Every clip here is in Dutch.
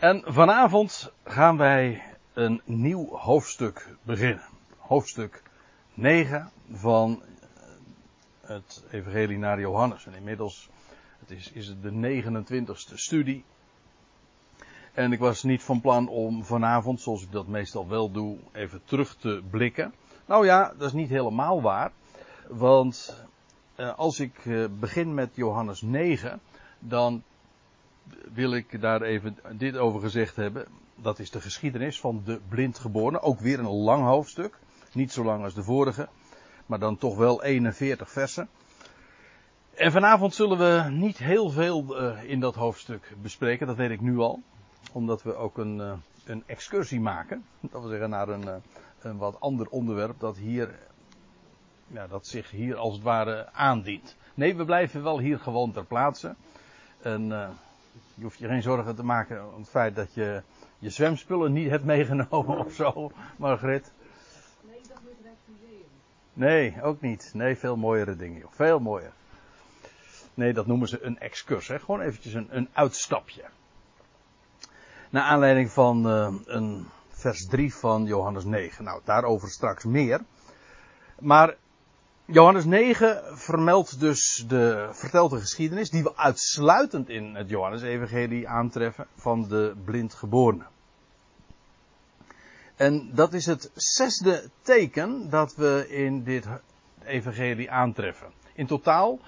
En vanavond gaan wij een nieuw hoofdstuk beginnen. Hoofdstuk 9 van het Evangelie naar Johannes. En inmiddels het is, is het de 29ste studie. En ik was niet van plan om vanavond, zoals ik dat meestal wel doe, even terug te blikken. Nou ja, dat is niet helemaal waar. Want eh, als ik eh, begin met Johannes 9, dan wil ik daar even dit over gezegd hebben. Dat is de geschiedenis van de blindgeborene. Ook weer een lang hoofdstuk. Niet zo lang als de vorige. Maar dan toch wel 41 versen. En vanavond zullen we niet heel veel uh, in dat hoofdstuk bespreken. Dat weet ik nu al. Omdat we ook een, uh, een excursie maken. Dat wil zeggen naar een, uh, een wat ander onderwerp. Dat hier. Ja, dat zich hier als het ware aandient. Nee, we blijven wel hier gewoon ter plaatse. En je hoeft je geen zorgen te maken om het feit dat je je zwemspullen niet hebt meegenomen of zo, Margret. Nee, dat moet het museum. Nee, ook niet. Nee, veel mooiere dingen, joh. Veel mooier. Nee, dat noemen ze een excurs, hè. Gewoon eventjes een, een uitstapje. Naar aanleiding van uh, een vers 3 van Johannes 9. Nou, daarover straks meer. Maar Johannes 9 vermeldt dus de, vertelt de geschiedenis die we uitsluitend in het Johannes-evangelie aantreffen van de blindgeborene. En dat is het zesde teken dat we in dit evangelie aantreffen. In totaal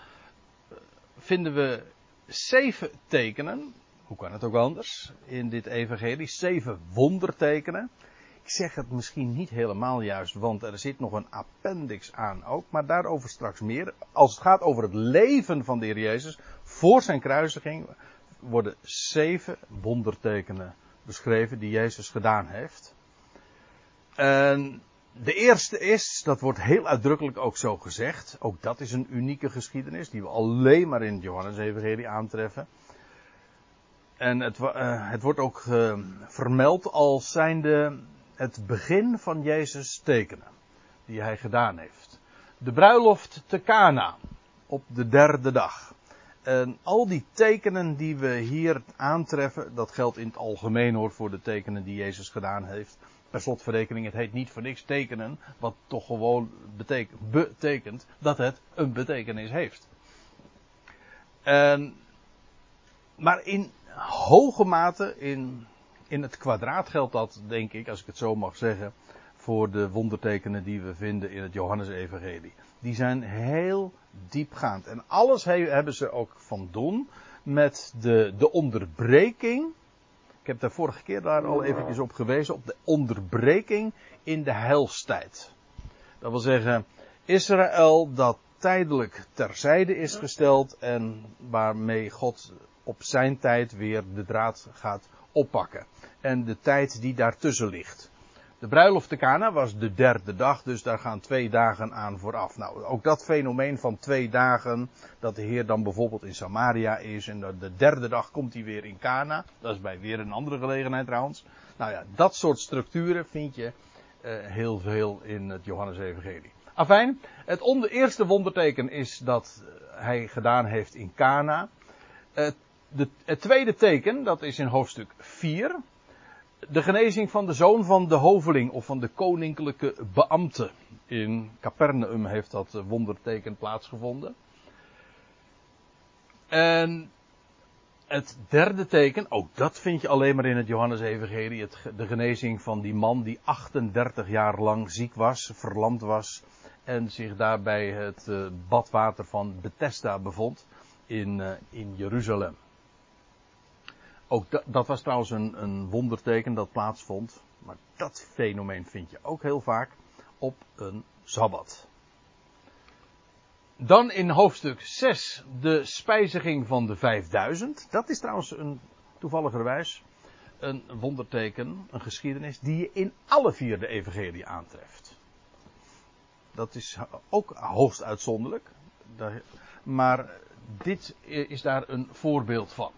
vinden we zeven tekenen, hoe kan het ook anders, in dit evangelie, zeven wondertekenen. Ik zeg het misschien niet helemaal juist, want er zit nog een appendix aan ook, maar daarover straks meer. Als het gaat over het leven van de Heer Jezus, voor zijn kruisiging, worden zeven wondertekenen beschreven die Jezus gedaan heeft. En de eerste is, dat wordt heel uitdrukkelijk ook zo gezegd, ook dat is een unieke geschiedenis die we alleen maar in het Johannes-evangelie aantreffen. En het, uh, het wordt ook uh, vermeld als zijnde het begin van Jezus tekenen. Die hij gedaan heeft. De bruiloft te Cana. Op de derde dag. En al die tekenen die we hier aantreffen. Dat geldt in het algemeen hoor voor de tekenen die Jezus gedaan heeft. Per slotverrekening, het heet niet voor niks tekenen. Wat toch gewoon betekent, betekent dat het een betekenis heeft. En, maar in hoge mate, in in het kwadraat geldt dat, denk ik, als ik het zo mag zeggen, voor de wondertekenen die we vinden in het Johannesevangelie. Die zijn heel diepgaand. En alles hebben ze ook van doen met de, de onderbreking. Ik heb daar vorige keer daar al eventjes op gewezen, op de onderbreking in de heilstijd. Dat wil zeggen, Israël dat tijdelijk terzijde is gesteld en waarmee God op zijn tijd weer de draad gaat oppakken. En de tijd die daartussen ligt. De bruiloft te Cana was de derde dag, dus daar gaan twee dagen aan vooraf. Nou, ook dat fenomeen van twee dagen, dat de Heer dan bijvoorbeeld in Samaria is en de derde dag komt hij weer in Cana. Dat is bij weer een andere gelegenheid trouwens. Nou ja, dat soort structuren vind je uh, heel veel in het Johannes-evangelie. Afijn, het onder, eerste wonderteken is dat hij gedaan heeft in Cana. Het tweede teken, dat is in hoofdstuk 4. De genezing van de zoon van de hoveling of van de koninklijke beambte. In Capernaum heeft dat wonderteken plaatsgevonden. En het derde teken, ook dat vind je alleen maar in het Johannes-evangelie. De genezing van die man die 38 jaar lang ziek was, verlamd was. En zich daarbij het badwater van Bethesda bevond in, in Jeruzalem. Ook dat, was trouwens een, een wonderteken dat plaatsvond. Maar dat fenomeen vind je ook heel vaak op een sabbat. Dan in hoofdstuk 6 de spijziging van de 5000. Dat is trouwens een toevalligerwijs een wonderteken, een geschiedenis die je in alle vier de evangelie aantreft. Dat is ook hoogst uitzonderlijk. Maar dit is daar een voorbeeld van.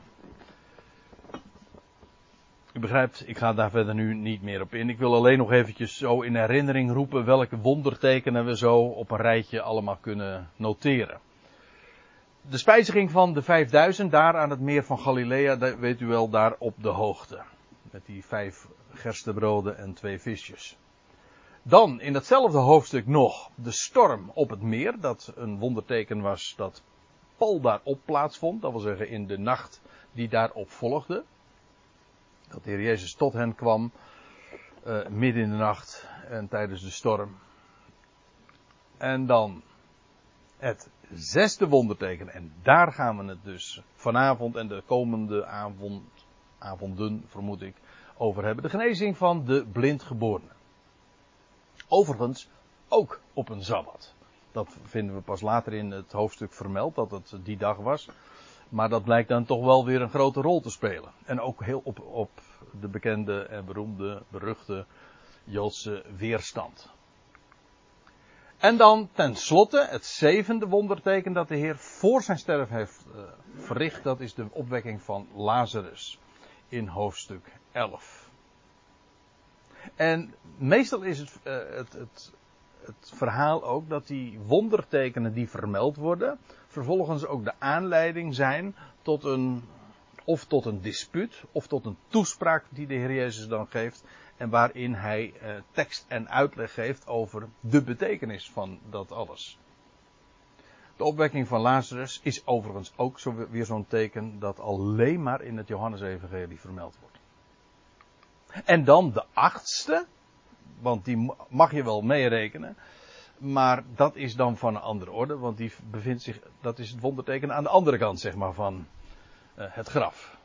U begrijpt, ik ga daar verder nu niet meer op in. Ik wil alleen nog eventjes zo in herinnering roepen welke wondertekenen we zo op een rijtje allemaal kunnen noteren. De spijziging van de 5000 daar aan het meer van Galilea, weet u wel, daar op de hoogte. Met die vijf gerstebroden en twee visjes. Dan in datzelfde hoofdstuk nog de storm op het meer. Dat een wonderteken was dat Paul daarop plaatsvond. Dat wil zeggen in de nacht die daarop volgde. Dat de Heer Jezus tot hen kwam. Uh, midden in de nacht en tijdens de storm. En dan het zesde wonderteken. En daar gaan we het dus vanavond en de komende avond, avonden, vermoed ik, over hebben. De genezing van de blindgeborene. Overigens ook op een Sabbat. Dat vinden we pas later in het hoofdstuk vermeld, dat het die dag was. Maar dat blijkt dan toch wel weer een grote rol te spelen. En ook heel op, op de bekende en beroemde, beruchte Joodse weerstand. En dan tenslotte het zevende wonderteken dat de Heer voor zijn sterf heeft uh, verricht. Dat is de opwekking van Lazarus in hoofdstuk 11. En meestal is het, uh, het, het, het verhaal ook dat die wondertekenen die vermeld worden, vervolgens ook de aanleiding zijn tot een, of tot een dispuut, of tot een toespraak die de Heer Jezus dan geeft, en waarin hij eh, tekst en uitleg geeft over de betekenis van dat alles. De opwekking van Lazarus is overigens ook zo, weer zo'n teken dat alleen maar in het Johannesevangelie vermeld wordt. En dan de achtste, want die mag je wel meerekenen. Maar dat is dan van een andere orde, want die bevindt zich, dat is het wonderteken aan de andere kant, zeg maar, van uh, het graf.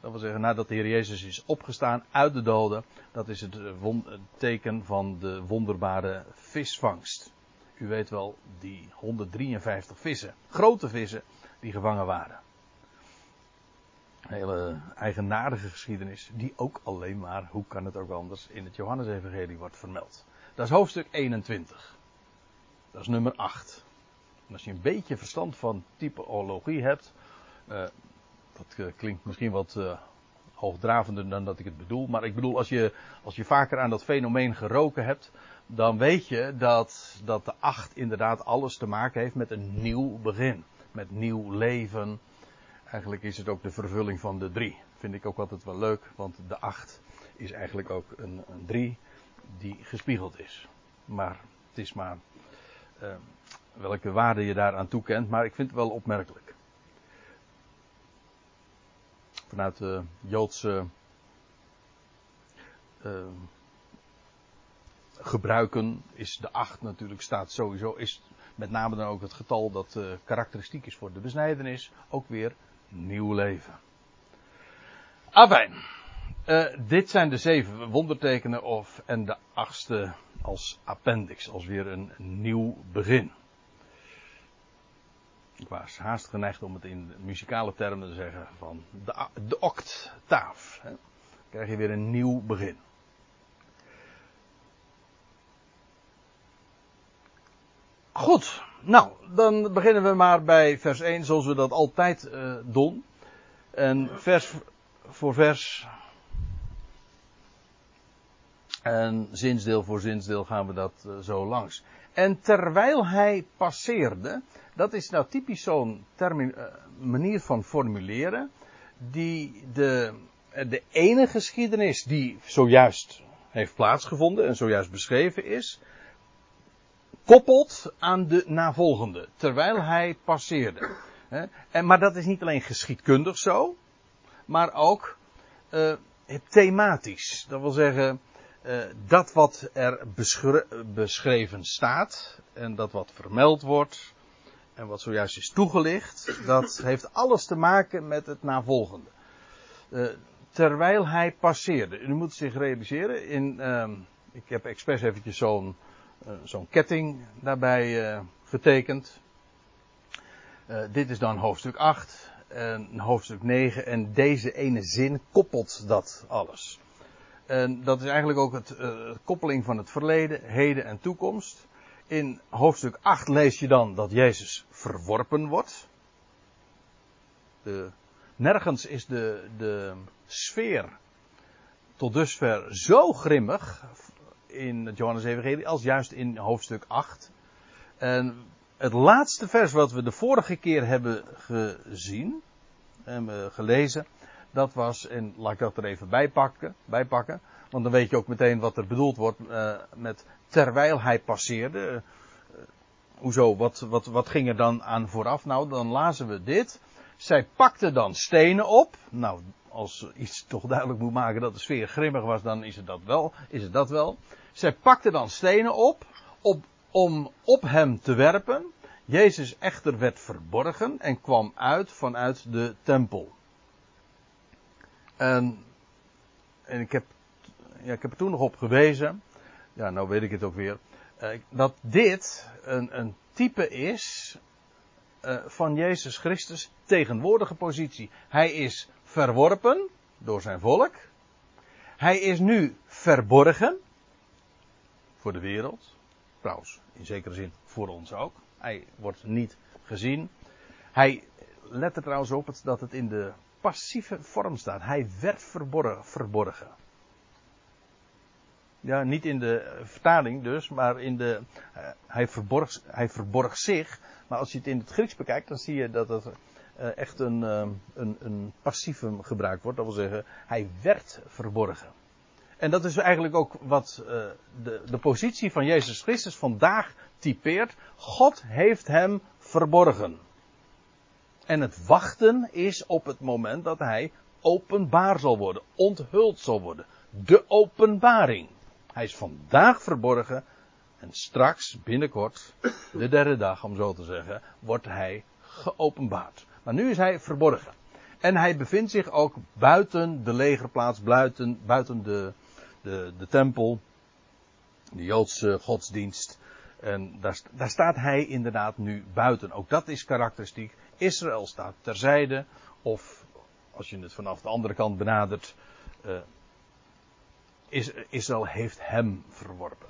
Dat wil zeggen, nadat de Heer Jezus is opgestaan uit de doden, dat is het, uh, het teken van de wonderbare visvangst. U weet wel, die 153 vissen, grote vissen, die gevangen waren. Een hele eigenaardige geschiedenis, die ook alleen maar, hoe kan het ook anders, in het Johannesevangelie wordt vermeld. Dat is hoofdstuk 21. Dat is nummer 8. En als je een beetje verstand van typologie hebt, uh, dat uh, klinkt misschien wat uh, hoogdravender dan dat ik het bedoel, maar ik bedoel als je, als je vaker aan dat fenomeen geroken hebt, dan weet je dat, dat de 8 inderdaad alles te maken heeft met een nieuw begin, met nieuw leven. Eigenlijk is het ook de vervulling van de 3. Vind ik ook altijd wel leuk, want de 8 is eigenlijk ook een 3 die gespiegeld is. Maar het is maar uh, welke waarde je daaraan toekent, maar ik vind het wel opmerkelijk. Vanuit de Joodse uh, gebruiken is de 8 natuurlijk staat sowieso, is met name dan ook het getal dat uh, karakteristiek is voor de besnijdenis, ook weer nieuw leven. Afijn. Uh, dit zijn de zeven wondertekenen of, en de achtste als appendix, als weer een nieuw begin. Ik was haast geneigd om het in muzikale termen te zeggen van de, de octaaf. Hè. Dan krijg je weer een nieuw begin. Goed, nou, dan beginnen we maar bij vers 1 zoals we dat altijd uh, doen. En vers voor vers en zinsdeel voor zinsdeel gaan we dat uh, zo langs. En terwijl hij passeerde, dat is nou typisch zo'n uh, manier van formuleren, die de, de ene geschiedenis die zojuist heeft plaatsgevonden en zojuist beschreven is, koppelt aan de navolgende, terwijl hij passeerde. En, maar dat is niet alleen geschiedkundig zo, maar ook uh, thematisch. Dat wil zeggen, uh, dat wat er beschreven staat en dat wat vermeld wordt en wat zojuist is toegelicht, dat heeft alles te maken met het navolgende. Uh, terwijl hij passeerde. U moet zich realiseren, in, uh, ik heb expres eventjes zo'n zo'n ketting daarbij getekend. dit is dan hoofdstuk 8 en hoofdstuk 9 en deze ene zin koppelt dat alles. En dat is eigenlijk ook het koppeling van het verleden, heden en toekomst. In hoofdstuk 8 lees je dan dat Jezus verworpen wordt. De, nergens is de, de sfeer tot dusver zo grimmig in het Johannes Evangelie als juist in hoofdstuk 8. En het laatste vers wat we de vorige keer hebben gezien en gelezen, Dat was, en laat ik dat er even bij pakken, bij pakken want dan weet je ook meteen wat er bedoeld wordt uh, met terwijl hij passeerde. Uh, hoezo, wat, wat, wat ging er dan aan vooraf? Nou, dan lazen we dit. Zij pakte dan stenen op. Nou, als iets toch duidelijk moet maken dat de sfeer grimmig was, dan is het dat wel. Is het dat wel. Zij pakte dan stenen op, op om op hem te werpen. Jezus echter werd verborgen en kwam uit vanuit de tempel. En, en ik, heb, ja, ik heb er toen nog op gewezen, ja, nou weet ik het ook weer, eh, dat dit een, een type is van Jezus Christus tegenwoordige positie. Hij is verworpen door zijn volk. Hij is nu verborgen voor de wereld. Trouwens, in zekere zin voor ons ook. Hij wordt niet gezien. Hij let er trouwens op dat het in de passieve vorm staat. Hij werd verborgen. verborgen. Ja, niet in de vertaling dus, maar in de. Uh, hij, verborg, hij verborg zich. Maar als je het in het Grieks bekijkt, dan zie je dat het uh, echt een, uh, een, een passiefum gebruikt wordt. Dat wil zeggen, hij werd verborgen. En dat is eigenlijk ook wat de, de positie van Jezus Christus vandaag typeert. God heeft hem verborgen. En het wachten is op het moment dat hij openbaar zal worden, onthuld zal worden. De openbaring. Hij is vandaag verborgen en straks, binnenkort, de derde dag om zo te zeggen, wordt hij geopenbaard. Maar nu is hij verborgen. En hij bevindt zich ook buiten de legerplaats, buiten, buiten de, de, de tempel, de Joodse godsdienst. En daar, daar staat hij inderdaad nu buiten. Ook dat is karakteristiek. Israël staat terzijde, of als je het vanaf de andere kant benadert, uh, Israël heeft hem verworpen.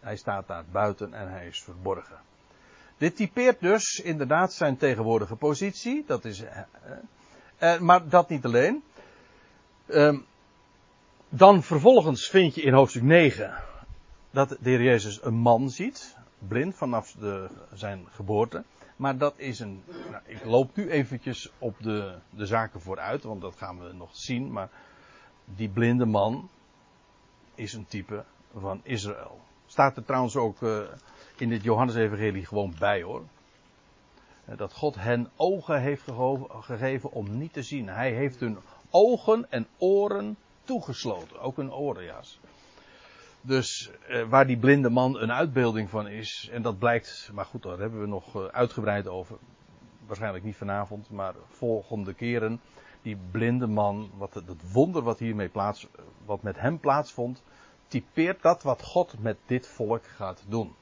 Hij staat daar buiten en hij is verborgen. Dit typeert dus inderdaad zijn tegenwoordige positie. Dat is, uh, uh, maar dat niet alleen. Uh, dan vervolgens vind je in hoofdstuk 9 dat de Heer Jezus een man ziet. Blind vanaf de, zijn geboorte. Maar dat is een. Nou, ik loop nu eventjes op de, de zaken vooruit, want dat gaan we nog zien. Maar die blinde man is een type van Israël. Staat er trouwens ook uh, in het Johannes-evangelie gewoon bij hoor. Dat God hen ogen heeft gegeven om niet te zien. Hij heeft hun ogen en oren toegesloten. Ook hun oren, ja. Dus eh, waar die blinde man een uitbeelding van is, en dat blijkt, maar goed, daar hebben we nog uitgebreid over. Waarschijnlijk niet vanavond, maar volgende keren. Die blinde man, wat het, het wonder wat hiermee plaats, wat met hem plaatsvond, typeert dat wat God met dit volk gaat doen.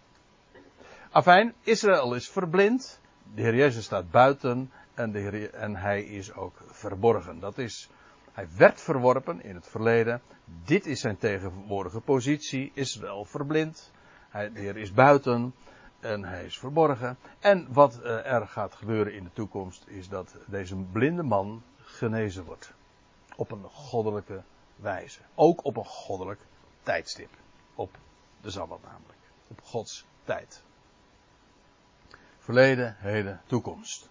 Afijn, Israël is verblind, de Heer Jezus staat buiten en, de en hij is ook verborgen. Dat is, hij werd verworpen in het verleden. Dit is zijn tegenwoordige positie. Israël verblind. Hij, de Heer is buiten en hij is verborgen. En wat uh, er gaat gebeuren in de toekomst is dat deze blinde man genezen wordt. Op een goddelijke wijze. Ook op een goddelijk tijdstip. Op de Sabbat namelijk. Op Gods tijd. Verleden, heden, toekomst.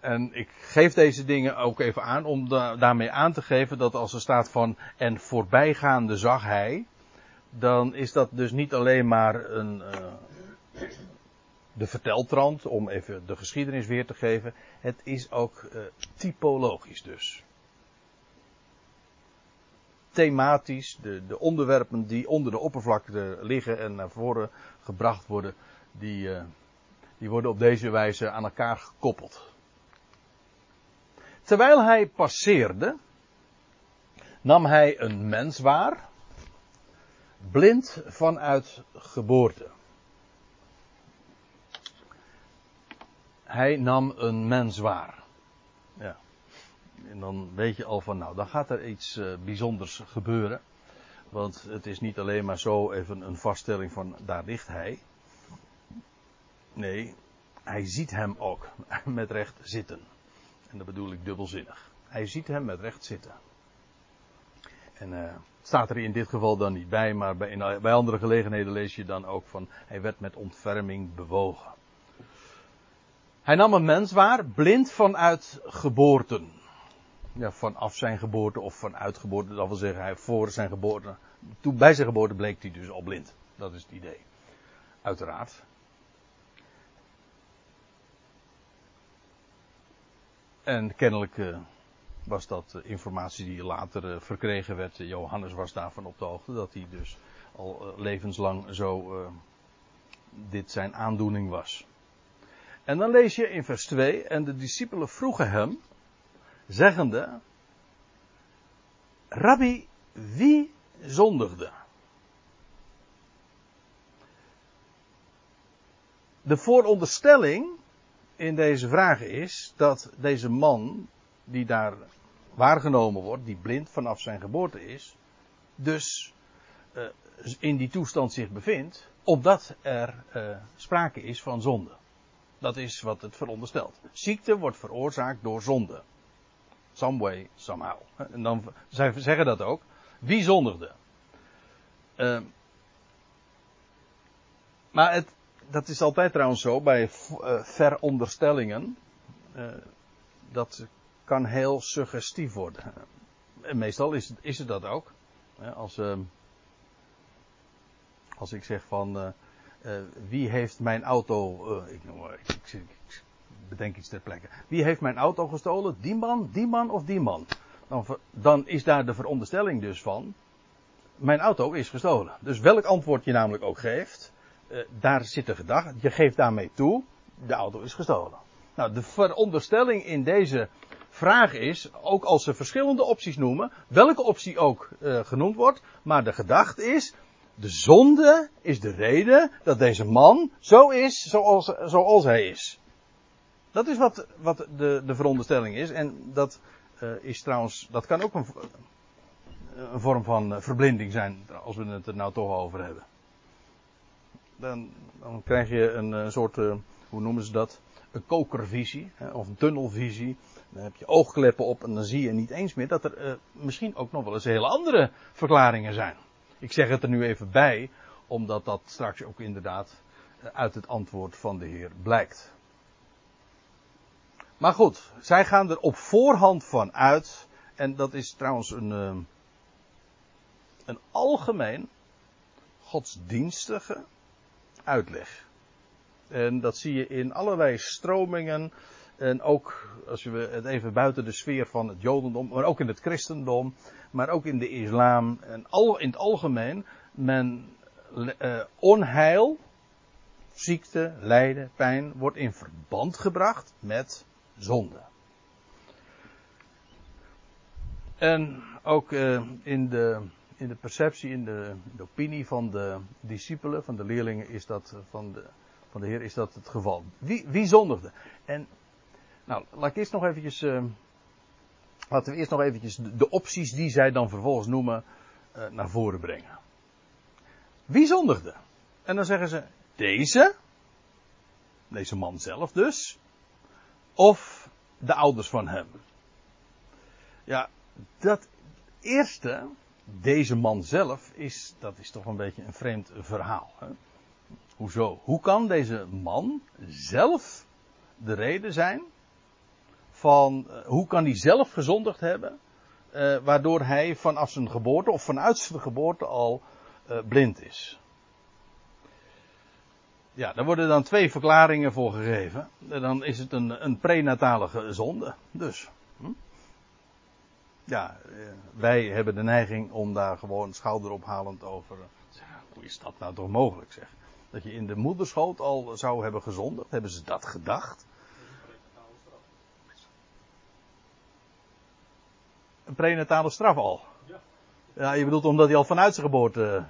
En ik geef deze dingen ook even aan om da daarmee aan te geven dat als er staat van en voorbijgaande zag hij, dan is dat dus niet alleen maar een, uh, de verteltrand, om even de geschiedenis weer te geven. Het is ook uh, typologisch dus. Thematisch, de, de onderwerpen die onder de oppervlakte liggen en naar voren gebracht worden, die, uh, die worden op deze wijze aan elkaar gekoppeld. Terwijl hij passeerde, nam hij een mens waar, blind vanuit geboorte. Hij nam een mens waar. Ja. En dan weet je al van, nou, dan gaat er iets uh, bijzonders gebeuren. Want het is niet alleen maar zo even een vaststelling van, daar ligt hij. Nee, hij ziet hem ook met recht zitten. En dat bedoel ik dubbelzinnig. Hij ziet hem met recht zitten. En uh, staat er in dit geval dan niet bij, maar bij, bij andere gelegenheden lees je dan ook van hij werd met ontferming bewogen. Hij nam een mens waar, blind vanuit geboorten. ja, vanaf zijn geboorte of vanuit geboorte, dat wil zeggen hij voor zijn geboorte. Toen bij zijn geboorte bleek hij dus al blind. Dat is het idee. Uiteraard. En kennelijk uh, was dat informatie die later uh, verkregen werd. Johannes was daarvan op de hoogte dat hij dus al levenslang zo dit zijn aandoening was. En dan lees je in vers 2, en de discipelen vroegen hem, zeggende, Rabbi, wie zondigde? De vooronderstelling in deze vraag is dat deze man die daar waargenomen wordt, die blind vanaf zijn geboorte is, dus uh, in die toestand zich bevindt, omdat er uh, sprake is van zonde. Dat is wat het veronderstelt. Ziekte wordt veroorzaakt door zonde. Some way, somehow. En dan, zij zeggen dat ook. Wie zondigde? Uh, maar het, dat is altijd trouwens zo bij uh, veronderstellingen. Uh, dat kan heel suggestief worden. En meestal is het, is het dat ook. Als, uh, als ik zeg van wie heeft mijn auto. ik, ik, ik, ik, bedenk iets ter plekke. Wie heeft mijn auto gestolen? Die man, die man of die man? Dan, dan is daar de veronderstelling dus van. Mijn auto is gestolen. Dus welk antwoord je namelijk ook geeft uh, daar zit de gedachte, je geeft daarmee toe, de auto is gestolen. Nou, de veronderstelling in deze vraag is, ook als ze verschillende opties noemen, welke optie ook genoemd wordt, maar de gedachte is, de zonde is de reden dat deze man zo is zoals, zoals hij is. Dat is wat, wat de, de veronderstelling is. En dat uh, is trouwens, dat kan ook een, een vorm van verblinding zijn, als we het er nou toch over hebben dan, dan krijg je een, een soort, hoe noemen ze dat? Een kokervisie, hè, of een tunnelvisie. Dan heb je oogkleppen op en dan zie je niet eens meer dat er misschien ook nog wel eens hele andere verklaringen zijn. Ik zeg het er nu even bij, omdat dat straks ook inderdaad uh, uit het antwoord van de Heer blijkt. Maar goed, zij gaan er op voorhand van uit. En dat is trouwens een, een algemeen godsdienstige uitleg. En dat zie je in allerlei stromingen. En ook als we het even buiten de sfeer van het Jodendom, maar ook in het christendom, maar ook in de islam en al, in het algemeen, men uh, onheil, ziekte, lijden, pijn wordt in verband gebracht met zonde. En ook uh, in de in de perceptie, in de, de, opinie van de discipelen, van de leerlingen, is dat van de, van de Heer, is dat het geval. Wie, wie zondigde? En, nou, laat ik eerst nog eventjes, uh, laten we eerst nog eventjes de, opties die zij dan vervolgens noemen, uh, naar voren brengen. Wie zondigde? En dan zeggen ze, deze, deze man zelf dus, of de ouders van hem. Ja, dat eerste, deze man zelf is, dat is toch een beetje een vreemd verhaal. Hè? Hoezo? Hoe kan deze man zelf de reden zijn van, uh, hoe kan hij zelf gezondigd hebben, uh, waardoor hij vanaf zijn geboorte of vanuit zijn geboorte al uh, blind is? Ja, daar worden dan twee verklaringen voor gegeven. En dan is het een, een prenatale zonde. Dus ja, eh, wij hebben de neiging om daar gewoon schouderophalend over te zeggen. Hoe is dat nou toch mogelijk zeg? Dat je in de moederschoot al zou hebben gezondigd. Hebben ze dat gedacht? Een prenatale straf al. Ja. Ja, je bedoelt omdat hij al vanuit zijn geboorte.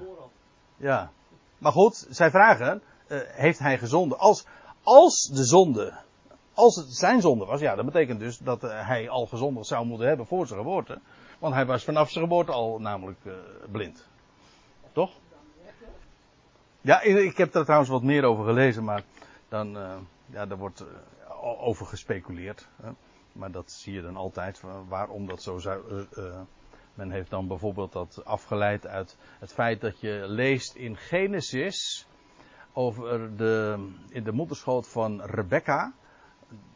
Ja. Maar goed, zij vragen, uh, heeft hij gezonden? Als, als de zonde als het zijn zonde was, ja, dat betekent dus dat uh, hij al gezondigd zou moeten hebben voor zijn geboorte. Want hij was vanaf zijn geboorte al namelijk blind. Toch? Ja, ik heb daar trouwens wat meer over gelezen, maar dan, ja, daar wordt over gespeculeerd. Hè. Maar dat zie je dan altijd, waarom dat zo zou. men heeft dan bijvoorbeeld dat afgeleid uit het feit dat je leest in Genesis over de, in de moederschoot van Rebecca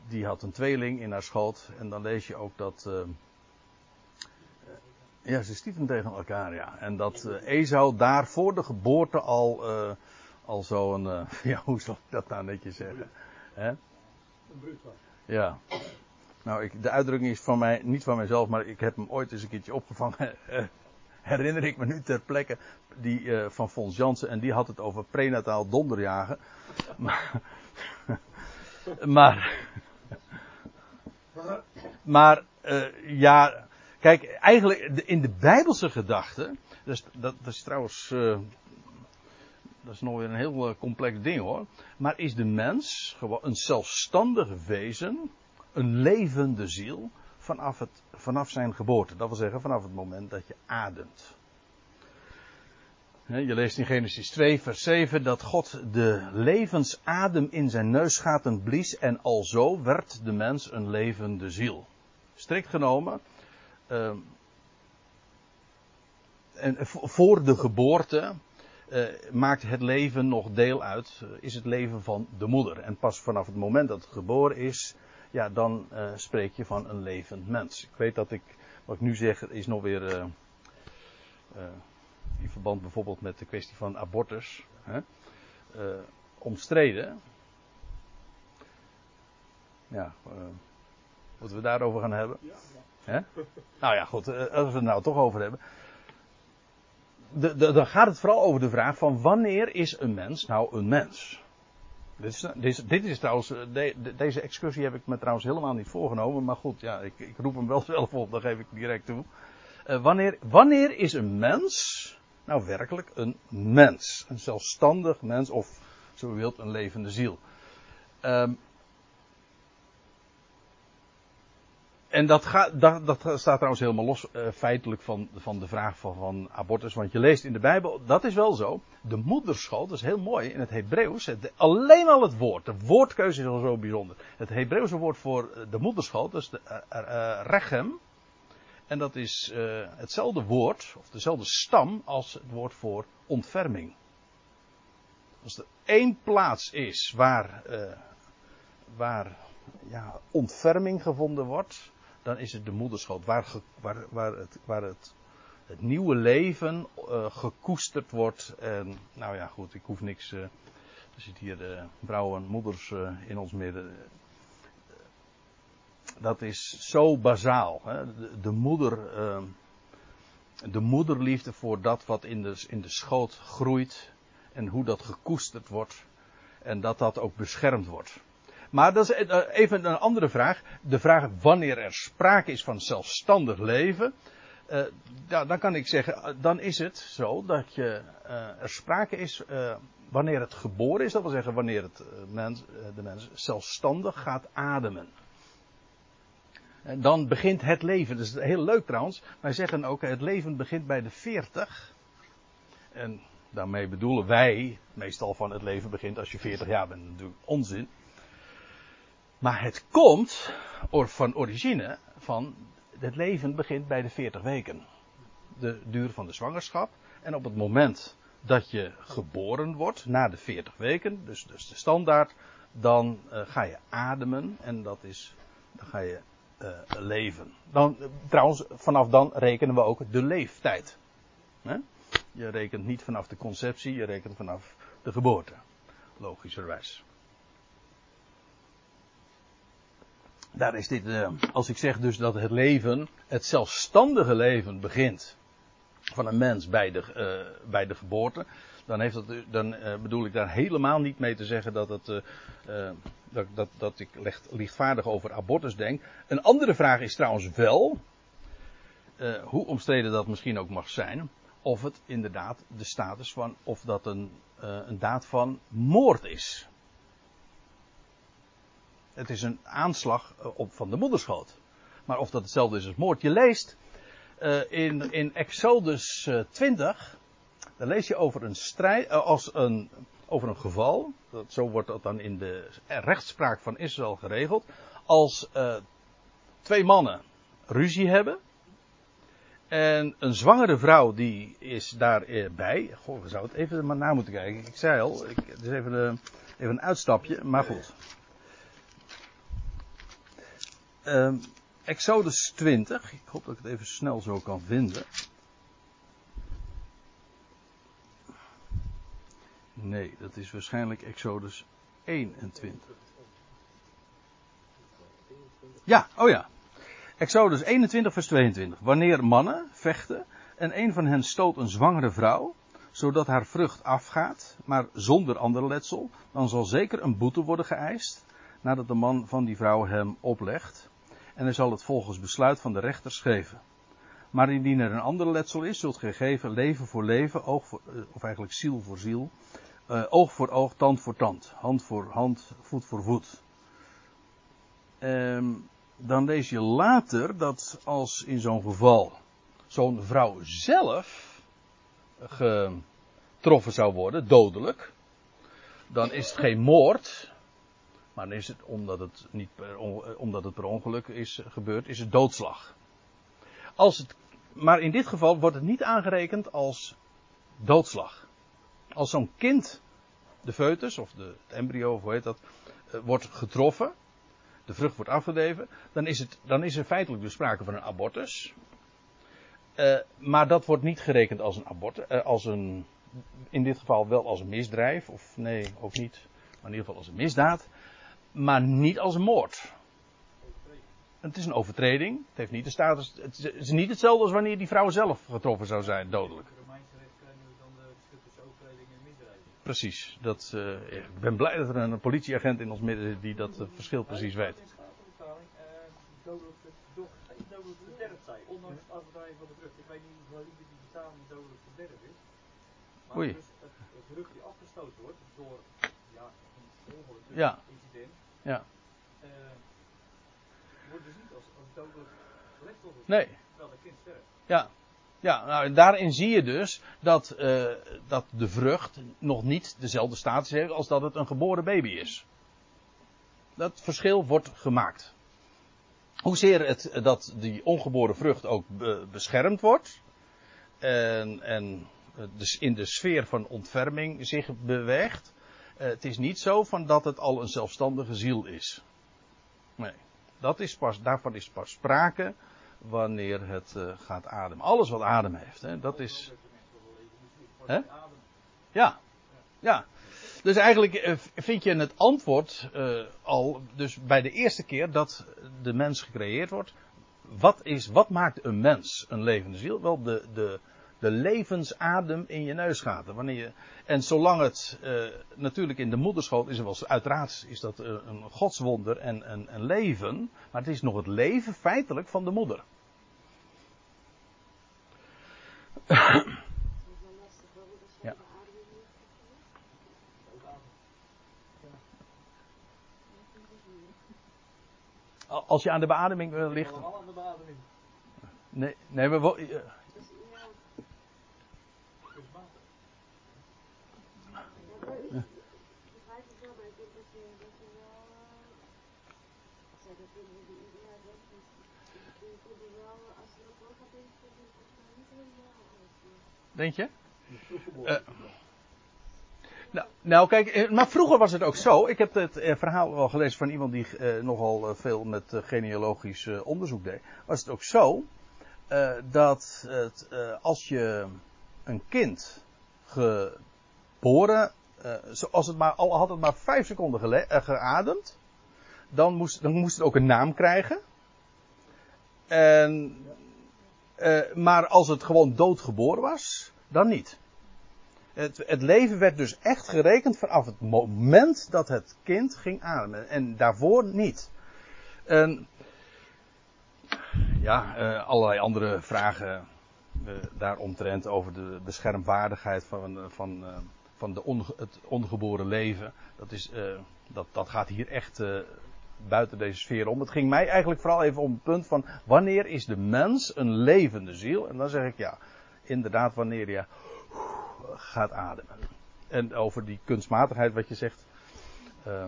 die had een tweeling in haar schoot. En dan lees je ook dat, uh, Ja, ze stieten tegen elkaar, ja. En dat uh, Esau daar voor de geboorte al, uh, al zo'n, ja, hoe zal ik dat nou netjes zeggen? Hè? Een bruut was. Ja. Nou, ik, de uitdrukking is van mij, niet van mijzelf, maar ik heb hem ooit eens een keertje opgevangen. herinner ik me nu ter plekke, die van Fons Jansen, en die had het over prenataal donderjagen. Maar, maar, maar ja, Kijk, eigenlijk in de Bijbelse gedachte, dus dat, dat is trouwens, dat is nog weer een heel complex ding hoor. Maar is de mens gewoon een zelfstandig wezen, een levende ziel, vanaf, het, vanaf zijn geboorte. Dat wil zeggen, vanaf het moment dat je ademt. Je leest in Genesis 2, vers 7 dat God de levensadem in zijn neusgaten blies en alzo werd de mens een levende ziel. Strikt genomen, uh, en voor de geboorte uh, maakt het leven nog deel uit, uh, is het leven van de moeder. En pas vanaf het moment dat het geboren is, ja, dan uh, spreek je van een levend mens. Ik weet dat ik, wat ik nu zeg, is nog weer in verband bijvoorbeeld met de kwestie van abortus, hè, omstreden. Ja, moeten we daarover gaan hebben? Ja, ja. Hè? Nou ja, goed, als we het nou toch over hebben. De, de, dan gaat het vooral over de vraag van wanneer is een mens nou een mens? Dit is, trouwens, de, de, deze excursie heb ik me trouwens helemaal niet voorgenomen, maar goed, ja, ik, ik roep hem wel zelf op, dat geef ik direct toe. Uh, wanneer, wanneer is een mens nou werkelijk een mens? Een zelfstandig mens of, zo u wilt, een levende ziel. Um, en dat, dat, dat, staat trouwens helemaal los uh, feitelijk van, van de vraag van, van, abortus. Want je leest in de Bijbel, dat is wel zo. De moederschool, dat is heel mooi in het Hebreeuws. Alleen al het woord, de woordkeuze is al zo bijzonder. Het Hebreeuwse woord voor de moederschool, dat is de uh, rechem. En dat is hetzelfde woord, of dezelfde stam, als het woord voor ontferming. Als er één plaats is waar, waar ja, ontferming gevonden wordt, dan is het de moederschoot. Waar, waar, waar, het, waar het, het nieuwe leven uh, gekoesterd wordt. En nou ja, goed, ik hoef niks. Uh, er zitten hier uh, vrouwen en moeders in ons midden. Dat is zo bazaal. Hè? De, moeder. de moederliefde voor dat wat in de, in de schoot groeit. En hoe dat gekoesterd wordt. En dat dat ook beschermd wordt. Maar dat is even een andere vraag. De vraag wanneer er sprake is van zelfstandig leven. Uh, ja, dan kan ik zeggen, dan is het zo dat je, er sprake is wanneer het geboren is. Dat wil zeggen wanneer het, mens, de mens zelfstandig gaat ademen. En dan begint het leven. Dat is heel leuk trouwens. Wij zeggen ook, het leven begint bij de 40. En daarmee bedoelen wij meestal van het leven begint als je 40 jaar bent. Natuurlijk onzin. Maar het komt van origine van het leven begint bij de 40 weken. De duur van de zwangerschap. En op het moment dat je geboren wordt, na de 40 weken, dus, dus de standaard, dan uh, ga je ademen en dat is, dan ga je uh, leven. Dan, trouwens, vanaf dan rekenen we ook de leeftijd. Je rekent niet vanaf de conceptie, je rekent vanaf de geboorte. Logischerwijs. Daar is dit, uh, als ik zeg dus dat het leven, het zelfstandige leven begint van een mens bij de, uh, bij de geboorte, dan, heeft dat, dan uh, bedoel ik daar helemaal niet mee te zeggen dat, het, dat, dat, dat ik licht, lichtvaardig over abortus denk. Een andere vraag is trouwens wel, hoe omstreden dat misschien ook mag zijn, of het inderdaad de status van, of dat een, een daad van moord is. Het is een aanslag eh, op van de moederschoot. Maar of dat hetzelfde is als moord. Je leest uh, in, in Exodus 20. Uh, dan lees je over een strijd. Als een, over een geval. Dat, zo wordt dat dan in de rechtspraak van Israël geregeld. Als twee mannen ruzie hebben. En een zwangere vrouw die is daarbij. Goh, we zouden het even maar na moeten kijken. Ik zei al, ik, het is even een uitstapje. Maar goed. Um, Exodus 20. Ik hoop dat ik het even snel zo kan vinden. Nee, dat is waarschijnlijk Exodus 21. Ja, oh ja. Exodus 21, vers 22. Wanneer mannen vechten en een van hen stoot een zwangere vrouw, zodat haar vrucht afgaat, maar zonder ander letsel, dan zal zeker een boete worden geëist, nadat de man van die vrouw hem oplegt. En hij zal het volgens besluit van de rechters geven. Maar indien er een ander letsel is, zult gij geven leven voor leven, oog voor, eh, of eigenlijk ziel voor ziel, uh, oog voor oog, tand voor tand, hand voor hand, voet voor voet. Um, dan lees je later dat als in zo'n geval zo'n vrouw zelf getroffen zou worden, dodelijk, dan is het geen moord, maar is het, omdat het, niet per, omdat het per ongeluk is gebeurd, is het doodslag. Als het, maar in dit geval wordt het niet aangerekend als doodslag. Als zo'n kind, de foetus of de, het embryo, of hoe heet dat, eh, wordt getroffen, de vrucht wordt afgedreven, dan is, het, dan is er feitelijk dus sprake van een abortus. Maar dat wordt niet gerekend als een abortus, als een, in dit geval wel als een misdrijf, of nee, ook niet, maar in ieder geval als een misdaad, maar niet als een moord. Het is een overtreding, het heeft niet de status, het is niet hetzelfde als wanneer die vrouw zelf getroffen zou zijn, dodelijk. Precies. Dat, uh, ik ben blij dat er een politieagent in ons midden zit die dat uh, verschil precies weet. Oei. dus het, het vrucht die afgestoten wordt door ja, een ongeluk, Ja. incident, Ja. eh, wordt dus niet als, als dodelijk Nee. terwijl kind sterft. Ja. Ja, nou, daarin zie je dus dat, uh, dat de vrucht nog niet dezelfde status heeft als dat het een geboren baby is. Dat verschil wordt gemaakt. Hoezeer het, dat die ongeboren vrucht ook be, beschermd wordt. En, en dus in de sfeer van ontferming zich beweegt. Uh, het is niet zo van dat het al een zelfstandige ziel is. Nee. Dat is pas, daarvan is pas sprake wanneer het uh, gaat ademen. Alles wat adem heeft, hè, dat is. Hè? Ja, ja. Dus eigenlijk uh, vind je het antwoord al, dus bij de eerste keer dat de mens gecreëerd wordt. Wat, is, wat maakt een mens een levende ziel? Wel de, de, de levensadem in je neusgaten. Wanneer je, en zolang het uh, natuurlijk in de moederschoot is, wel, uiteraard is dat uh, een godswonder en een, een leven. Maar het is nog het leven feitelijk van de moeder. ja. Als je aan de beademing uh, ligt. Nee, nee, maar. Uh, Kunstmatig. begrijp ik wel, maar ik denk dat je, dat je wel. Uh, zeg, dat je ja, dat is. Je kunt er wel, als je dat wel gaat denken, dat je volgens mij niet helemaal alles. Denk je? Uh, nou, nou, kijk, maar vroeger was het ook zo. Ik heb het eh, verhaal wel gelezen van iemand die eh, nogal eh, veel met genealogisch onderzoek deed. Was het ook zo dat het, als je een kind geboren, zoals het maar, al had het maar vijf seconden gele- geademd, dan moest, dan moest het ook een naam krijgen. En, maar als het gewoon doodgeboren was, dan niet. Het, het, leven werd dus echt gerekend vanaf het moment dat het kind ging ademen. En daarvoor niet. En, ja, uh, allerlei andere vragen uh, daaromtrent over de beschermwaardigheid van, van, van de onge, het ongeboren leven. Dat, is, dat, dat gaat hier echt buiten deze sfeer om. Het ging mij eigenlijk vooral even om het punt van wanneer is de mens een levende ziel? En dan zeg ik ja, inderdaad wanneer je gaat ademen. En over die kunstmatigheid wat je zegt. Uh,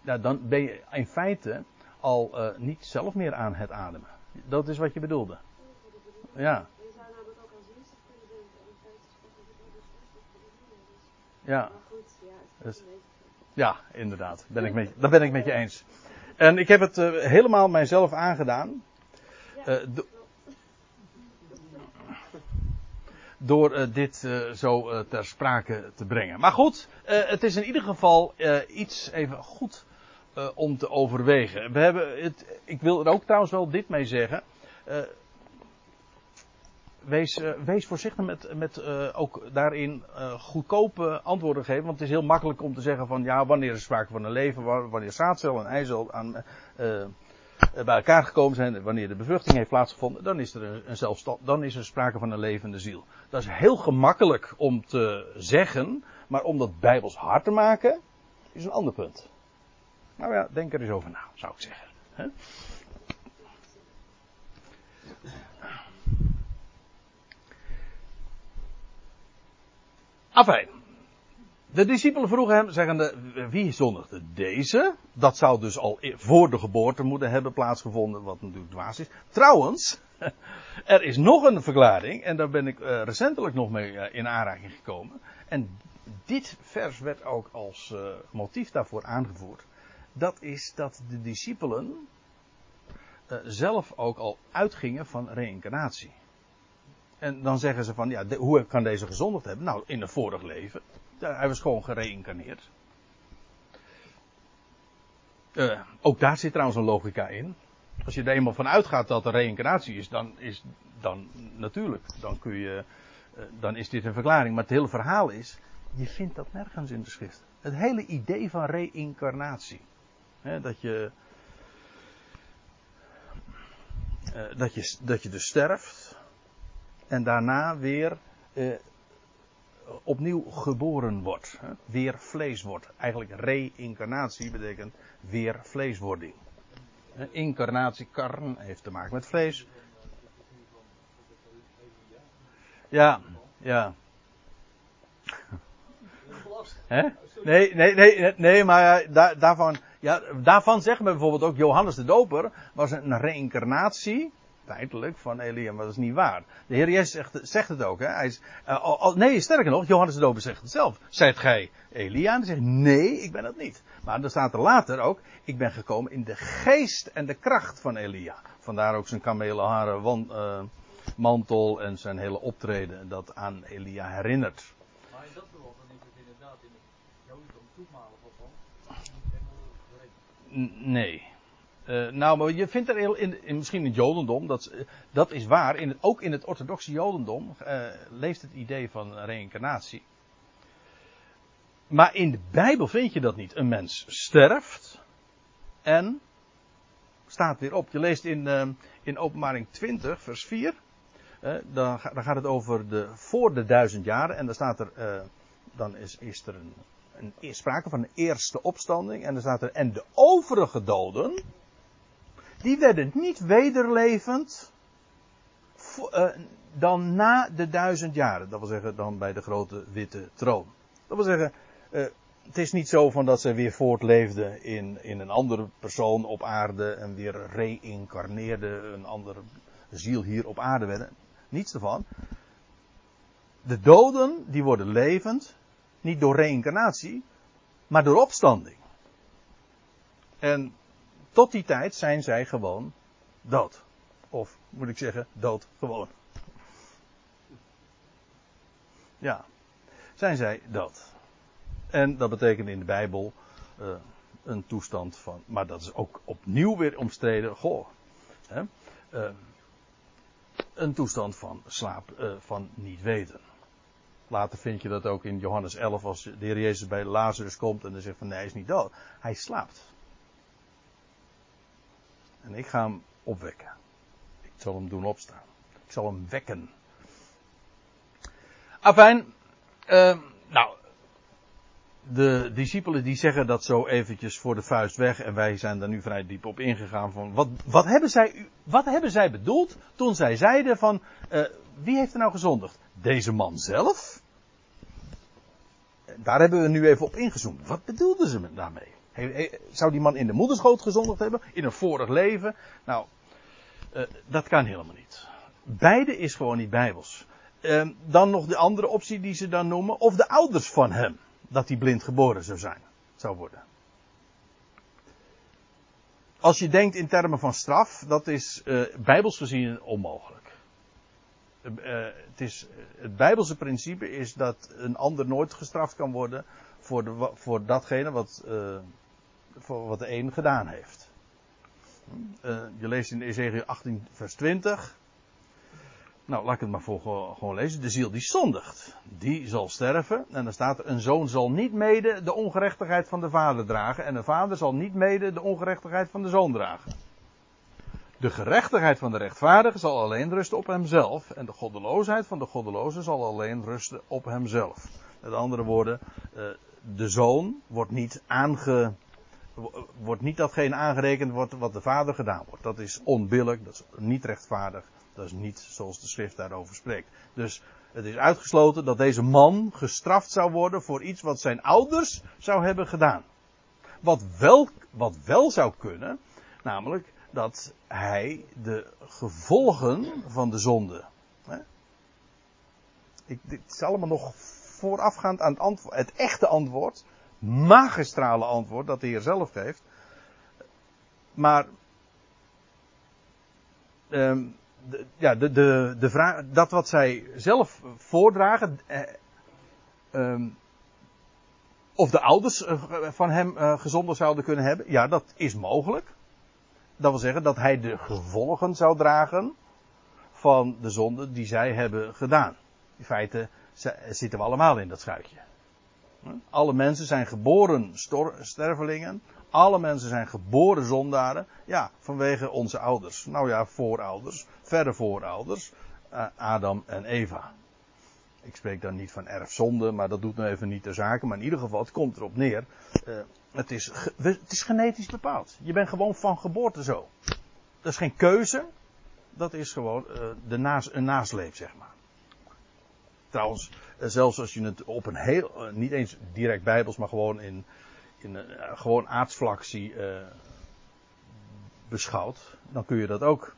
nou, dan ben je in feite al uh, niet zelf meer aan het ademen. Dat is wat je bedoelde. Ja. Ja. Dus-. Ja, inderdaad. Ben ik met, dat ben ik met je eens. En ik heb het uh, helemaal mijzelf aangedaan. eh, do- door eh, dit eh, zo eh, ter sprake te brengen. Maar goed, eh, het is in ieder geval eh, iets even goed eh, om te overwegen. We hebben het, ik wil er ook trouwens wel dit mee zeggen. Wees, eh, wees voorzichtig met, met eh, ook daarin eh, goedkope antwoorden geven. Want het is heel makkelijk om te zeggen van ja, wanneer is sprake van een leven, wa- wanneer zaadcel en eicel aan, bij elkaar gekomen zijn, wanneer de bevruchting heeft plaatsgevonden, dan is er een, een zelfstand, dan is er sprake van een levende ziel. Dat is heel gemakkelijk om te zeggen, maar om dat bijbels hard te maken, is een ander punt. Nou ja, denk er eens over na, zou ik zeggen. hè? Afijn. De discipelen vroegen hem, zeggende, wie zondigde deze? Dat zou dus al e- voor de geboorte moeten hebben plaatsgevonden, wat natuurlijk dwaas is. Trouwens, er is nog een verklaring, en daar ben ik eh, recentelijk nog mee eh, in aanraking gekomen. En dit vers werd ook als eh, motief daarvoor aangevoerd. Dat is dat de discipelen zelf ook al uitgingen van reïncarnatie. En dan zeggen ze van, ja, hoe kan deze gezondigd hebben? Nou, in een vorig leven. Hij was gewoon gereïncarneerd. Eh, ook daar zit trouwens een logica in. Als je er eenmaal van uitgaat dat er reïncarnatie is, dan is, dan natuurlijk, dan kun je, eh, dan is dit een verklaring. Maar het hele verhaal is, je vindt dat nergens in de schrift. Het hele idee van reïncarnatie. Dat je, eh, dat je, dat je dus sterft en daarna weer eh, opnieuw geboren wordt. Hè? Weer vlees wordt. Eigenlijk reïncarnatie betekent weer vleeswording. Incarnatie, karn, heeft te maken met vlees. Ja, ja. Hè? Nee, nee, nee, nee, maar daar, daarvan, ja, daarvan zeggen we bijvoorbeeld ook Johannes de Doper was een reïncarnatie, feitelijk, van Elia, maar dat is niet waar. De Heer Jezus zegt, zegt het ook, hè. Hij is, eh, al- nee, sterker nog, Johannes de Doper zegt het zelf. Zijt gij Elia? En hij zegt, nee, ik ben het niet. Maar er staat er later ook, ik ben gekomen in de geest en de kracht van Elia. Vandaar ook zijn kamelenharen wan- eh, mantel en zijn hele optreden dat aan Elia herinnert. Maar in dat dan is het inderdaad in het Jodendom. N- Nee. Eh, nou, maar je vindt er in, in, misschien in het Jodendom, dat, dat is waar, in het, ook in het orthodoxe Jodendom eh, leeft het idee van reïncarnatie. Maar in de Bijbel vind je dat niet. Een mens sterft en staat weer op. Je leest in, eh, in Openbaring 20, vers 4. eh, dan, dan gaat het over de voor de duizend jaren. En dan staat er, dan is, is er een, een, sprake van een eerste opstanding. En dan staat er, en de overige doden, die werden niet wederlevend eh, dan na de duizend jaren. Dat wil zeggen, dan bij de grote witte troon. Dat wil zeggen, eh, het is niet zo van dat ze weer voortleefden in, in een andere persoon op aarde en weer reïncarneerden, een andere ziel hier op aarde werden. Niets ervan. De doden, die worden levend, niet door reïncarnatie, maar door opstanding. En tot die tijd zijn zij gewoon dood. Of moet ik zeggen, dood gewoon. Ja, zijn zij dood. En dat betekent in de Bijbel eh, een toestand van, maar dat is ook opnieuw weer omstreden. Goh, hè, eh, een toestand van slaap, eh, van niet weten. Later vind je dat ook in Johannes 11 als de Heer Jezus bij Lazarus komt en dan zegt van nee, hij is niet dood. Hij slaapt. En ik ga hem opwekken. Ik zal hem doen opstaan. Ik zal hem wekken. Afijn, eh, nou, de discipelen die zeggen dat zo eventjes voor de vuist weg en wij zijn daar nu vrij diep op ingegaan van wat, wat, hebben, zij, wat hebben zij bedoeld toen zij zeiden van eh, wie heeft er nou gezondigd? Deze man zelf? Daar hebben we nu even op ingezoomd. Wat bedoelden ze daarmee? Zou die man in de moederschoot gezondigd hebben? In een vorig leven? Nou, eh, dat kan helemaal niet. Beide is gewoon niet bijbels. Ehm, dan nog de andere optie die ze dan noemen. Of de ouders van hem. Dat hij blind geboren zou zijn. Zou worden. als je denkt in termen van straf, dat is uh, bijbels gezien onmogelijk. Uh, het, is, het bijbelse principe is dat een ander nooit gestraft kan worden voor, de, voor datgene wat, voor wat de een gedaan heeft. je leest in Ezekiel 18 vers 20. Nou, laat ik het maar voor gewoon lezen. De ziel die zondigt, die zal sterven. En dan staat er, een zoon zal niet mede de ongerechtigheid van de vader dragen. En een vader zal niet mede de ongerechtigheid van de zoon dragen. De gerechtigheid van de rechtvaardige zal alleen rusten op hemzelf. En de goddeloosheid van de goddeloze zal alleen rusten op hemzelf. Met andere woorden, eh, de zoon wordt niet aange, wordt niet datgene aangerekend wordt wat de vader gedaan wordt. Dat is onbillijk, dat is niet rechtvaardig. Dat is niet zoals de schrift daarover spreekt. Dus het is uitgesloten dat deze man gestraft zou worden voor iets wat zijn ouders zou hebben gedaan. Wat wel, wat wel zou kunnen, namelijk dat hij de gevolgen van de zonde. Hè? Ik, dit is allemaal nog voorafgaand aan het, het echte antwoord, magistrale antwoord dat de Heer zelf geeft. Maar um, de, ja, de, de, de vraag, dat wat zij zelf voordragen, eh, um, of de ouders eh, van hem uh, gezonder zouden kunnen hebben, ja, dat is mogelijk. Dat wil zeggen dat hij de gevolgen zou dragen van de zonde die zij hebben gedaan. In feite zitten we allemaal in dat schuitje. Alle mensen zijn geboren stervelingen. Alle mensen zijn geboren zondaren. Ja, vanwege onze ouders. Nou ja, voorouders. Verre voorouders. Uh, Adam en Eva. Ik spreek dan niet van erfzonde, maar dat doet nou even niet de zaken. Maar in ieder geval, het komt erop neer. Uh, het, is, het is genetisch bepaald. Je bent gewoon van geboorte zo. Dat is geen keuze. Dat is gewoon naas, een nasleep, zeg maar. Trouwens, zelfs als je het op een heel, niet eens direct bijbels, maar gewoon in, in uh, gewoon aardsflactie uh, beschouwt, dan kun je dat ook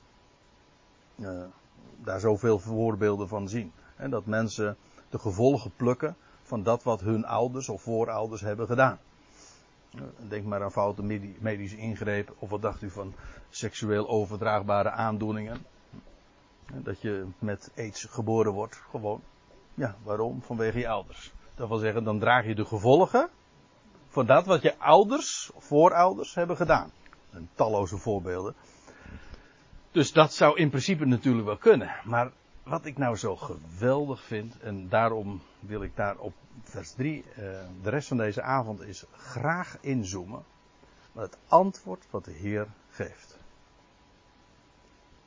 daar zoveel voorbeelden van zien. En dat mensen de gevolgen plukken van dat wat hun ouders of voorouders hebben gedaan. Denk maar aan foute medische ingrepen. Of wat dacht u van seksueel overdraagbare aandoeningen? Dat je met aids geboren wordt, gewoon. Ja, waarom? Vanwege je ouders. Dat wil zeggen, dan draag je de gevolgen van dat wat je ouders, voorouders hebben gedaan. En talloze voorbeelden. Dus dat zou in principe natuurlijk wel kunnen. Maar wat ik nou zo geweldig vind, en daarom wil ik daar op vers 3 eh, de rest van deze avond is graag inzoomen. Het antwoord wat de Heer geeft.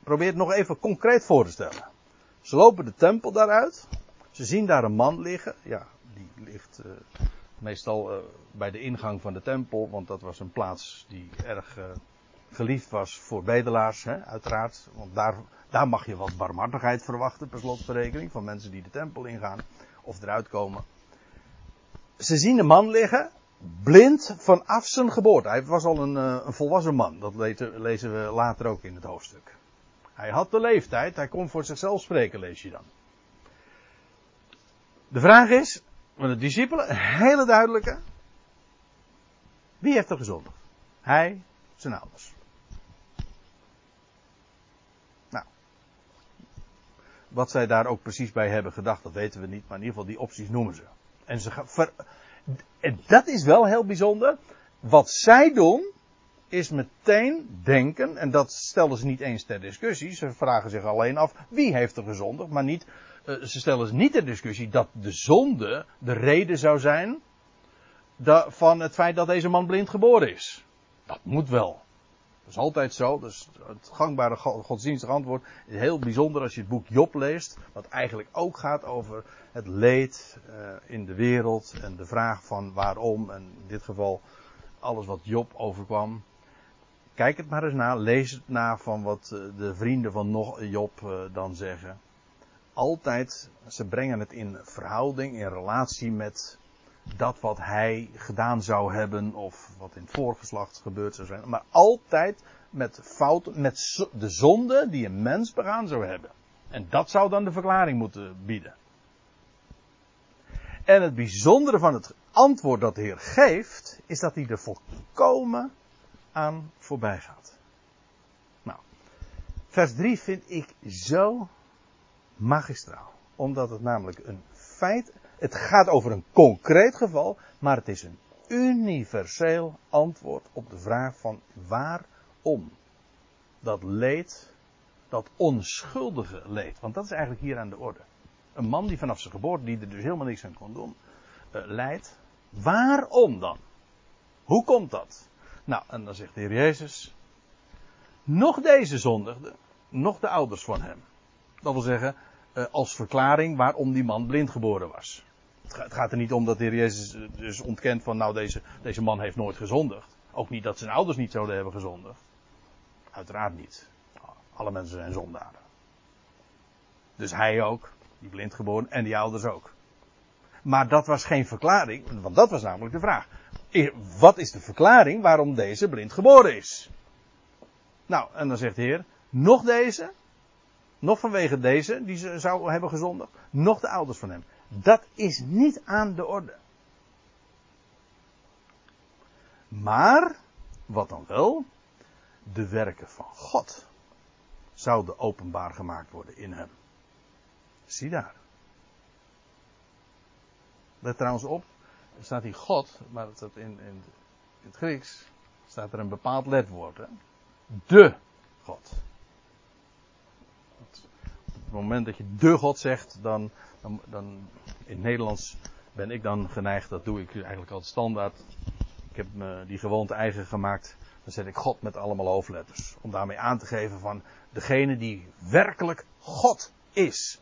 Probeer het nog even concreet voor te stellen. Ze lopen de tempel daaruit. Ze zien daar een man liggen. Ja, die ligt uh, meestal uh, bij de ingang van de tempel, want dat was een plaats die erg uh, geliefd was voor bedelaars, hè, uiteraard. Want daar, daar mag je wat barmhartigheid verwachten, per slotverrekening, van mensen die de tempel ingaan of eruit komen. Ze zien een man liggen, blind vanaf zijn geboorte. Hij was al een, een volwassen man, dat lezen we later ook in het hoofdstuk. Hij had de leeftijd, hij kon voor zichzelf spreken, lees je dan. De vraag is, van de discipelen, een hele duidelijke. Wie heeft er gezondigd? Hij, zijn ouders. Nou. Wat zij daar ook precies bij hebben gedacht, dat weten we niet, maar in ieder geval die opties noemen ze. En ze ver, en dat is wel heel bijzonder. Wat zij doen, is meteen denken, en dat stellen ze niet eens ter discussie, ze vragen zich alleen af wie heeft er gezondigd, maar niet ze stellen dus niet ter discussie dat de zonde de reden zou zijn van het feit dat deze man blind geboren is. Dat moet wel. Dat is altijd zo. Dus het gangbare godsdienstig antwoord is heel bijzonder als je het boek Job leest. Wat eigenlijk ook gaat over het leed uh, in de wereld. En de vraag van waarom. En in dit geval alles wat Job overkwam. Kijk het maar eens na. Lees het na van wat uh, de vrienden van Job dan zeggen altijd, ze brengen het in verhouding, in relatie met dat wat hij gedaan zou hebben of wat in het voorgeslacht gebeurd zou zijn. Maar altijd met fouten, met de zonde die een mens begaan zou hebben. En dat zou dan de verklaring moeten bieden. En het bijzondere van het antwoord dat de Heer geeft, is dat hij er volkomen aan voorbij gaat. Nou, vers 3 vind ik zo magistraal. Omdat het namelijk een feit, het gaat over een concreet geval, maar het is een universeel antwoord op de vraag van waarom dat leed, dat onschuldige leed, want dat is eigenlijk hier aan de orde. Een man die vanaf zijn geboorte, die er dus helemaal niks aan kon doen, uh, leidt. Waarom dan? Hoe komt dat? Nou, en dan zegt de Heer Jezus, nog deze zondigde, nog de ouders van hem. Dat wil zeggen, als verklaring waarom die man blind geboren was. Het gaat er niet om dat de Heer Jezus eh, dus ontkent van, nou, deze, deze man heeft nooit gezondigd. Ook niet dat zijn ouders niet zouden hebben gezondigd. Uiteraard niet. Alle mensen zijn zondaren. Dus hij ook, die blind geboren, en die ouders ook. Maar dat was geen verklaring, want dat was namelijk de vraag. Wat is de verklaring waarom deze blind geboren is? Nou, en dan zegt de Heer, nog deze, nog vanwege deze, die ze zou hebben gezondigd, nog de ouders van hem. Dat is niet aan de orde. Maar, wat dan wel, de werken van God zouden openbaar gemaakt worden in hem. Zie daar. Let trouwens op, er staat hier God, maar in, in, het Grieks staat er een bepaald letwoord. Hè? De God. Het moment dat je de God zegt, dan, dan, dan in het Nederlands ben ik dan geneigd, dat doe ik eigenlijk altijd standaard. Ik heb me die gewoonte eigen gemaakt. Dan zet ik God met allemaal hoofdletters. Om daarmee aan te geven van degene die werkelijk God is.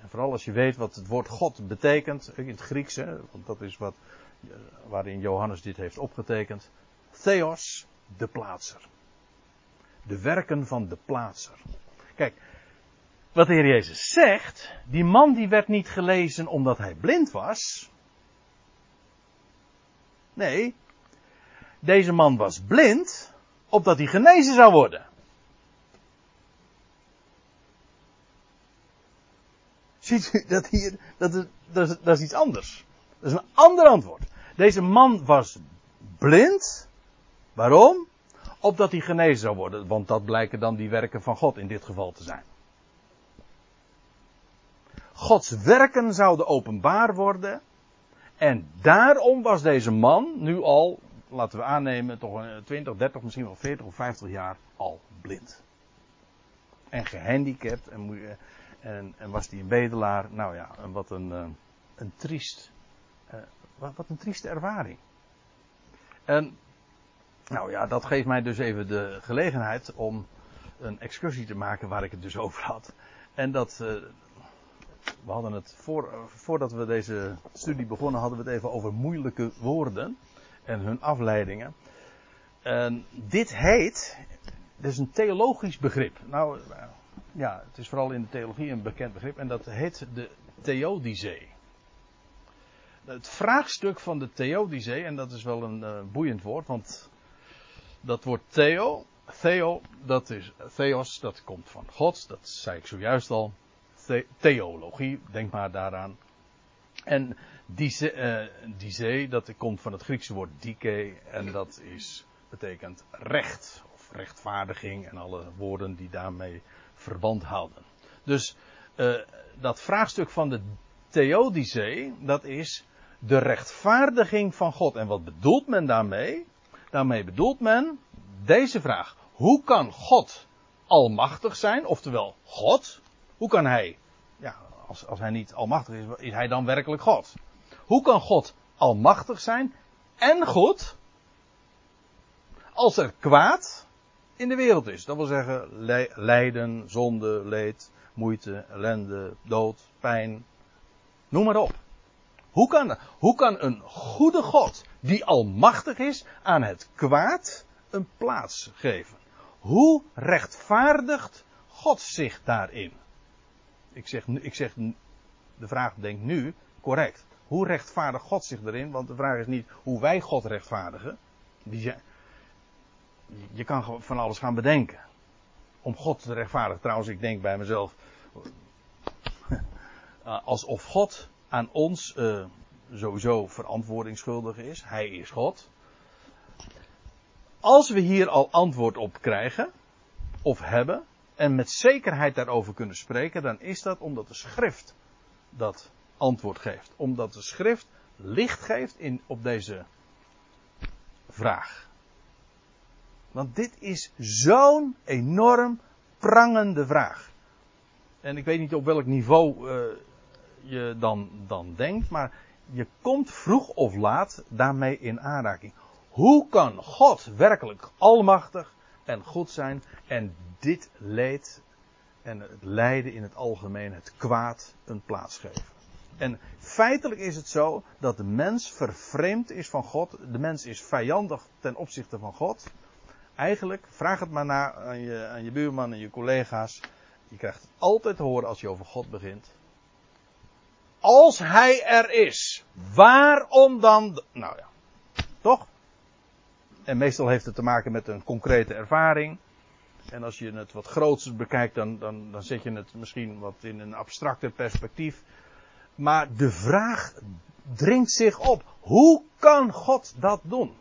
En vooral als je weet wat het woord God betekent, in het Grieks, hè, want dat is wat, waarin Johannes dit heeft opgetekend. Theos, de plaatser. De werken van de plaatser. Kijk, wat de Heer Jezus zegt, die man die werd niet gelezen omdat hij blind was. Nee, deze man was blind opdat hij genezen zou worden. Ziet u dat hier, dat is, dat, is, dat is iets anders. Dat is een ander antwoord. Deze man was blind. Waarom? Opdat hij genezen zou worden. Want dat blijken dan die werken van God in dit geval te zijn. Gods werken zouden openbaar worden. En daarom was deze man nu al, laten we aannemen, toch 20, 30, misschien wel 40 of 50 jaar al blind. En gehandicapt en, en, en was hij een bedelaar. Nou ja, wat een, eh, een triest, uh, wat, een trieste ervaring. En nou ja, dat geeft mij dus even de gelegenheid om een excursie te maken waar ik het dus over had. En dat, uh, we hadden het voor, voordat we deze studie begonnen, hadden we het even over moeilijke woorden en hun afleidingen. En dit heet, dit is een theologisch begrip. Nou, ja, het is vooral in de theologie een bekend begrip en dat heet de theodicee. Het vraagstuk van de theodicee, en dat is wel een uh, boeiend woord, want dat woord theo, theo, dat is theos, dat komt van God, dat zei ik zojuist al. The, theologie, denk maar daaraan. En die uh, dat komt van het Griekse woord dike, en dat is, betekent recht, of rechtvaardiging, en alle woorden die daarmee verband houden. Dus uh, dat vraagstuk van de theodicee, dat is de rechtvaardiging van God. En wat bedoelt men daarmee? Daarmee bedoelt men deze vraag. Hoe kan God almachtig zijn? Oftewel, God. Hoe kan hij, als, als hij niet almachtig is, is hij dan werkelijk God? Hoe kan God almachtig zijn en goed als er kwaad in de wereld is? Dat wil zeggen lijden, zonde, leed, moeite, ellende, dood, pijn. Noem maar op. Hoe kan, hoe kan een goede God, die almachtig is, aan het kwaad een plaats geven? Hoe rechtvaardigt God zich daarin? Ik zeg, ik zeg, de vraag denk nu correct. Hoe rechtvaardigt God zich erin? Want de vraag is niet hoe wij God rechtvaardigen. Die, je kan van alles gaan bedenken. Om God te rechtvaardigen. Trouwens, ik denk bij mezelf. Alsof God aan ons uh, sowieso verantwoording schuldig is. Hij is God. als we hier al antwoord op krijgen, of hebben, en met zekerheid daarover kunnen spreken, dan is dat omdat de schrift dat antwoord geeft. Omdat de schrift licht geeft in, op deze vraag. Want dit is zo'n enorm prangende vraag. En ik weet niet op welk niveau uh, je dan, dan denkt, maar je komt vroeg of laat daarmee in aanraking. Hoe kan God werkelijk almachtig en goed zijn en dit leed en het lijden in het algemeen, het kwaad, een plaats geven? En feitelijk is het zo dat de mens vervreemd is van God. De mens is vijandig ten opzichte van God. Eigenlijk, vraag het maar na aan je, aan je buurman en je collega's. Je krijgt het altijd te horen als je over God begint. Als hij er is, waarom dan? Nou ja, toch? En meestal heeft het te maken met een concrete ervaring. En als je het wat grootser bekijkt, dan, dan, dan zet je het misschien wat in een abstracter perspectief. Maar de vraag dringt zich op. Hoe kan God dat doen?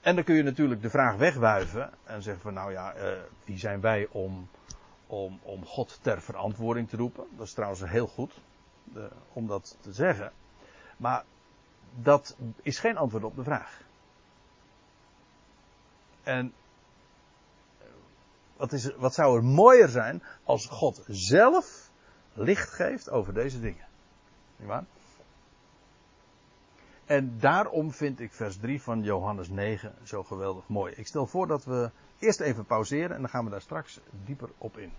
En dan kun je natuurlijk de vraag wegwuiven en zeggen van nou ja, uh, wie zijn wij om, om, om God ter verantwoording te roepen? Dat is trouwens heel goed de, om dat te zeggen. Maar dat is geen antwoord op de vraag. En wat, is, wat zou er mooier zijn als God zelf licht geeft over deze dingen? Niet waar? En daarom vind ik vers 3 van Johannes 9 zo geweldig mooi. Ik stel voor dat we eerst even pauzeren en dan gaan we daar straks dieper op in.